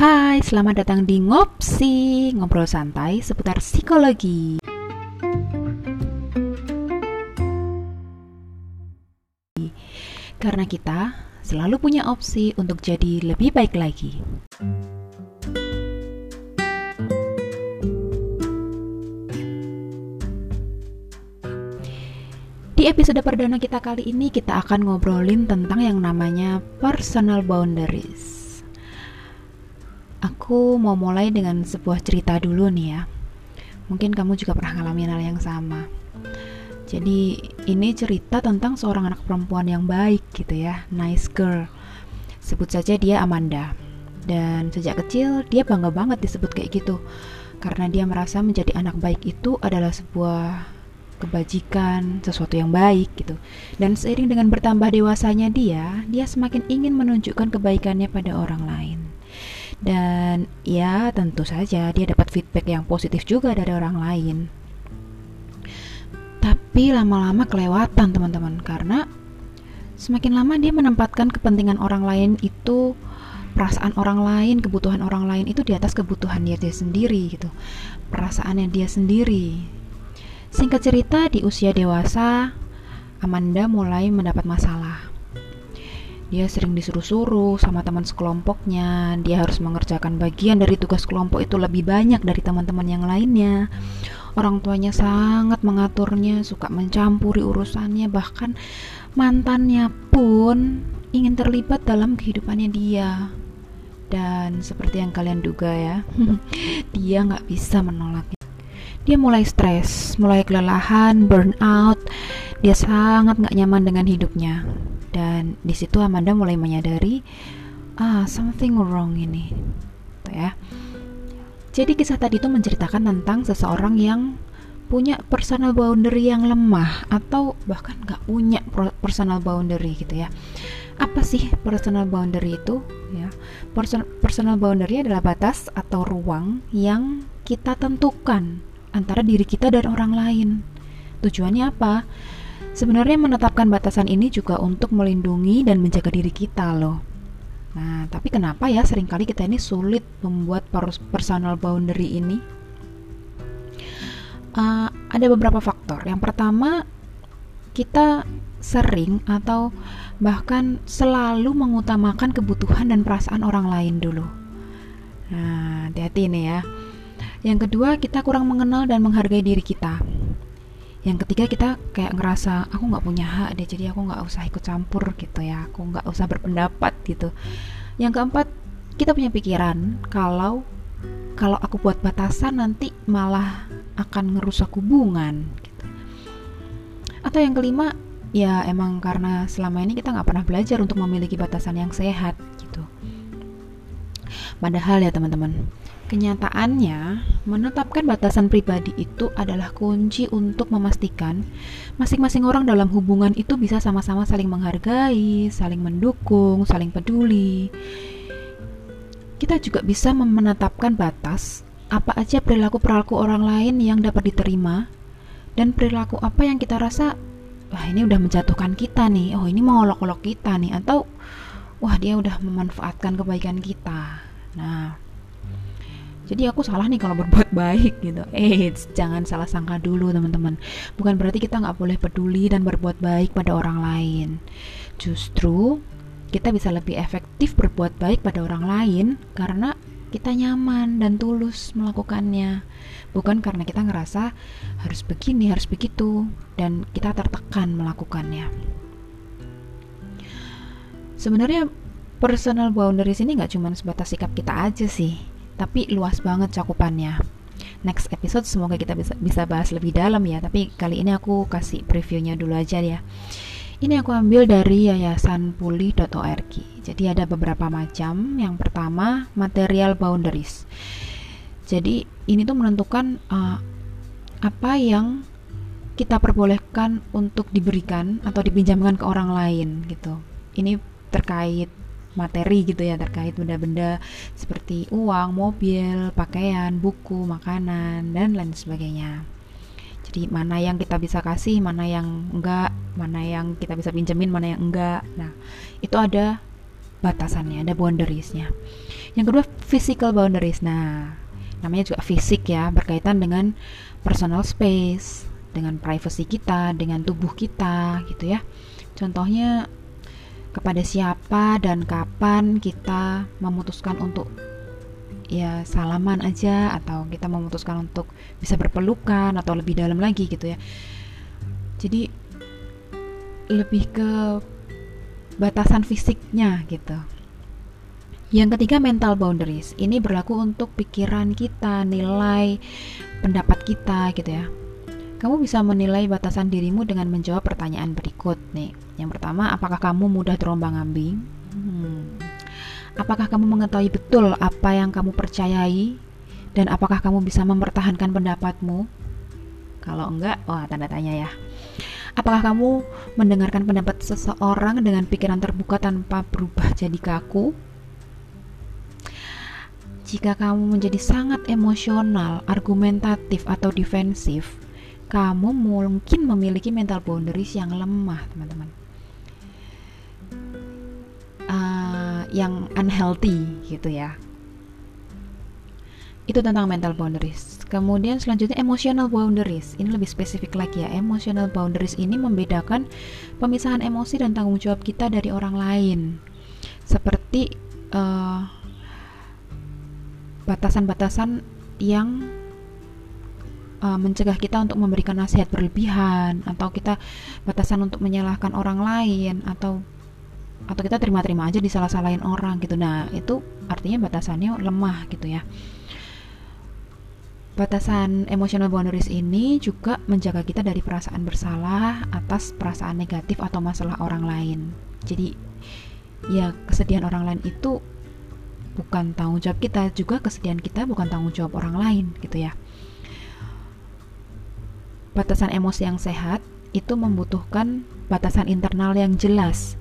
Hai, selamat datang di Ngopsi, ngobrol santai seputar psikologi. Karena kita selalu punya opsi untuk jadi lebih baik lagi. Di episode perdana kita kali ini kita akan ngobrolin tentang yang namanya personal boundaries. Aku mau mulai dengan sebuah cerita dulu nih ya. Mungkin kamu juga pernah ngalamin hal yang sama. Jadi ini cerita tentang seorang anak perempuan yang baik gitu ya, nice girl. Sebut saja dia Amanda. Dan sejak kecil dia bangga banget disebut kayak gitu. Karena dia merasa menjadi anak baik itu adalah sebuah kebajikan, sesuatu yang baik gitu. Dan seiring dengan bertambah dewasanya dia, dia semakin ingin menunjukkan kebaikannya pada orang lain. Dan ya tentu saja dia dapat feedback yang positif juga dari orang lain. Tapi lama-lama kelewatan teman-teman karena semakin lama dia menempatkan kepentingan orang lain itu perasaan orang lain, kebutuhan orang lain itu di atas kebutuhan dia, dia sendiri gitu. Perasaannya dia sendiri Singkat cerita, di usia dewasa, Amanda mulai mendapat masalah. Dia sering disuruh-suruh sama teman sekelompoknya. Dia harus mengerjakan bagian dari tugas kelompok itu lebih banyak dari teman-teman yang lainnya. Orang tuanya sangat mengaturnya, suka mencampuri urusannya, bahkan mantannya pun ingin terlibat dalam kehidupannya dia. Dan seperti yang kalian duga ya, dia nggak bisa menolaknya dia mulai stres, mulai kelelahan, burnout. Dia sangat nggak nyaman dengan hidupnya. Dan di situ Amanda mulai menyadari, ah something wrong ini, Tuh ya. Jadi kisah tadi itu menceritakan tentang seseorang yang punya personal boundary yang lemah atau bahkan nggak punya personal boundary gitu ya. Apa sih personal boundary itu? Ya, personal boundary adalah batas atau ruang yang kita tentukan antara diri kita dan orang lain. Tujuannya apa? Sebenarnya menetapkan batasan ini juga untuk melindungi dan menjaga diri kita loh. Nah, tapi kenapa ya sering kali kita ini sulit membuat personal boundary ini? Uh, ada beberapa faktor. Yang pertama, kita sering atau bahkan selalu mengutamakan kebutuhan dan perasaan orang lain dulu. Nah, hati-hati nih ya yang kedua, kita kurang mengenal dan menghargai diri kita. Yang ketiga, kita kayak ngerasa aku nggak punya hak deh, jadi aku nggak usah ikut campur gitu ya, aku nggak usah berpendapat gitu. Yang keempat, kita punya pikiran kalau kalau aku buat batasan nanti malah akan ngerusak hubungan. Gitu. Atau yang kelima, ya emang karena selama ini kita nggak pernah belajar untuk memiliki batasan yang sehat gitu. Padahal ya teman-teman, Kenyataannya, menetapkan batasan pribadi itu adalah kunci untuk memastikan masing-masing orang dalam hubungan itu bisa sama-sama saling menghargai, saling mendukung, saling peduli. Kita juga bisa menetapkan batas apa aja perilaku-perilaku orang lain yang dapat diterima dan perilaku apa yang kita rasa wah ini udah menjatuhkan kita nih, oh ini mau olok-olok kita nih atau wah dia udah memanfaatkan kebaikan kita. Nah, jadi aku salah nih kalau berbuat baik gitu. Eh jangan salah sangka dulu teman-teman. Bukan berarti kita nggak boleh peduli dan berbuat baik pada orang lain. Justru kita bisa lebih efektif berbuat baik pada orang lain karena kita nyaman dan tulus melakukannya. Bukan karena kita ngerasa harus begini harus begitu dan kita tertekan melakukannya. Sebenarnya personal boundaries ini nggak cuma sebatas sikap kita aja sih tapi luas banget cakupannya. Next episode semoga kita bisa bisa bahas lebih dalam ya, tapi kali ini aku kasih previewnya dulu aja ya. Ini aku ambil dari yayasanpulih.org. Jadi ada beberapa macam. Yang pertama, material boundaries. Jadi ini tuh menentukan uh, apa yang kita perbolehkan untuk diberikan atau dipinjamkan ke orang lain gitu. Ini terkait materi gitu ya terkait benda-benda seperti uang, mobil, pakaian, buku, makanan dan lain sebagainya. Jadi mana yang kita bisa kasih, mana yang enggak, mana yang kita bisa pinjemin, mana yang enggak. Nah, itu ada batasannya, ada boundariesnya. Yang kedua physical boundaries. Nah, namanya juga fisik ya, berkaitan dengan personal space, dengan privacy kita, dengan tubuh kita gitu ya. Contohnya kepada siapa dan kapan kita memutuskan untuk ya salaman aja atau kita memutuskan untuk bisa berpelukan atau lebih dalam lagi gitu ya. Jadi lebih ke batasan fisiknya gitu. Yang ketiga mental boundaries. Ini berlaku untuk pikiran kita, nilai, pendapat kita gitu ya. Kamu bisa menilai batasan dirimu dengan menjawab pertanyaan berikut nih. Yang pertama, apakah kamu mudah terombang-ambing? Hmm. Apakah kamu mengetahui betul apa yang kamu percayai dan apakah kamu bisa mempertahankan pendapatmu? Kalau enggak, wah tanda tanya ya. Apakah kamu mendengarkan pendapat seseorang dengan pikiran terbuka tanpa berubah jadi kaku? Jika kamu menjadi sangat emosional, argumentatif, atau defensif, kamu mungkin memiliki mental boundaries yang lemah, teman-teman. Uh, yang unhealthy gitu ya. Itu tentang mental boundaries. Kemudian selanjutnya emotional boundaries. Ini lebih spesifik lagi ya. Emotional boundaries ini membedakan pemisahan emosi dan tanggung jawab kita dari orang lain. Seperti uh, batasan-batasan yang uh, mencegah kita untuk memberikan nasihat berlebihan atau kita batasan untuk menyalahkan orang lain atau atau kita terima-terima aja disalah-salahin orang gitu. Nah, itu artinya batasannya lemah gitu ya. Batasan emotional boundaries ini juga menjaga kita dari perasaan bersalah atas perasaan negatif atau masalah orang lain. Jadi ya kesedihan orang lain itu bukan tanggung jawab kita juga kesedihan kita bukan tanggung jawab orang lain gitu ya batasan emosi yang sehat itu membutuhkan batasan internal yang jelas.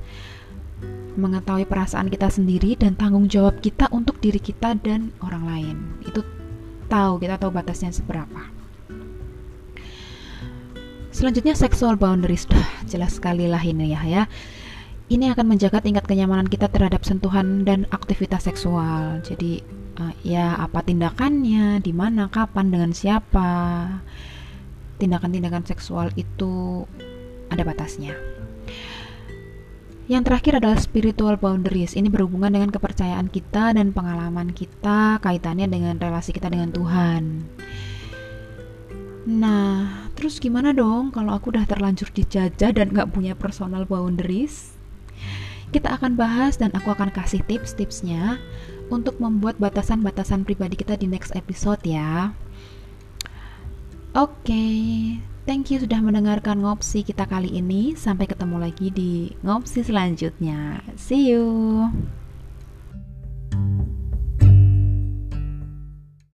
Mengetahui perasaan kita sendiri dan tanggung jawab kita untuk diri kita dan orang lain. Itu tahu kita tahu batasnya seberapa. Selanjutnya sexual boundaries. Dah jelas sekali lah ini ya ya ini akan menjaga tingkat kenyamanan kita terhadap sentuhan dan aktivitas seksual. Jadi uh, ya apa tindakannya, di mana, kapan, dengan siapa. Tindakan-tindakan seksual itu ada batasnya. Yang terakhir adalah spiritual boundaries. Ini berhubungan dengan kepercayaan kita dan pengalaman kita, kaitannya dengan relasi kita dengan Tuhan. Nah, terus gimana dong kalau aku udah terlanjur dijajah dan gak punya personal boundaries? Kita akan bahas dan aku akan kasih tips-tipsnya untuk membuat batasan-batasan pribadi kita di next episode ya. Oke, okay. thank you sudah mendengarkan ngopsi kita kali ini. Sampai ketemu lagi di ngopsi selanjutnya. See you.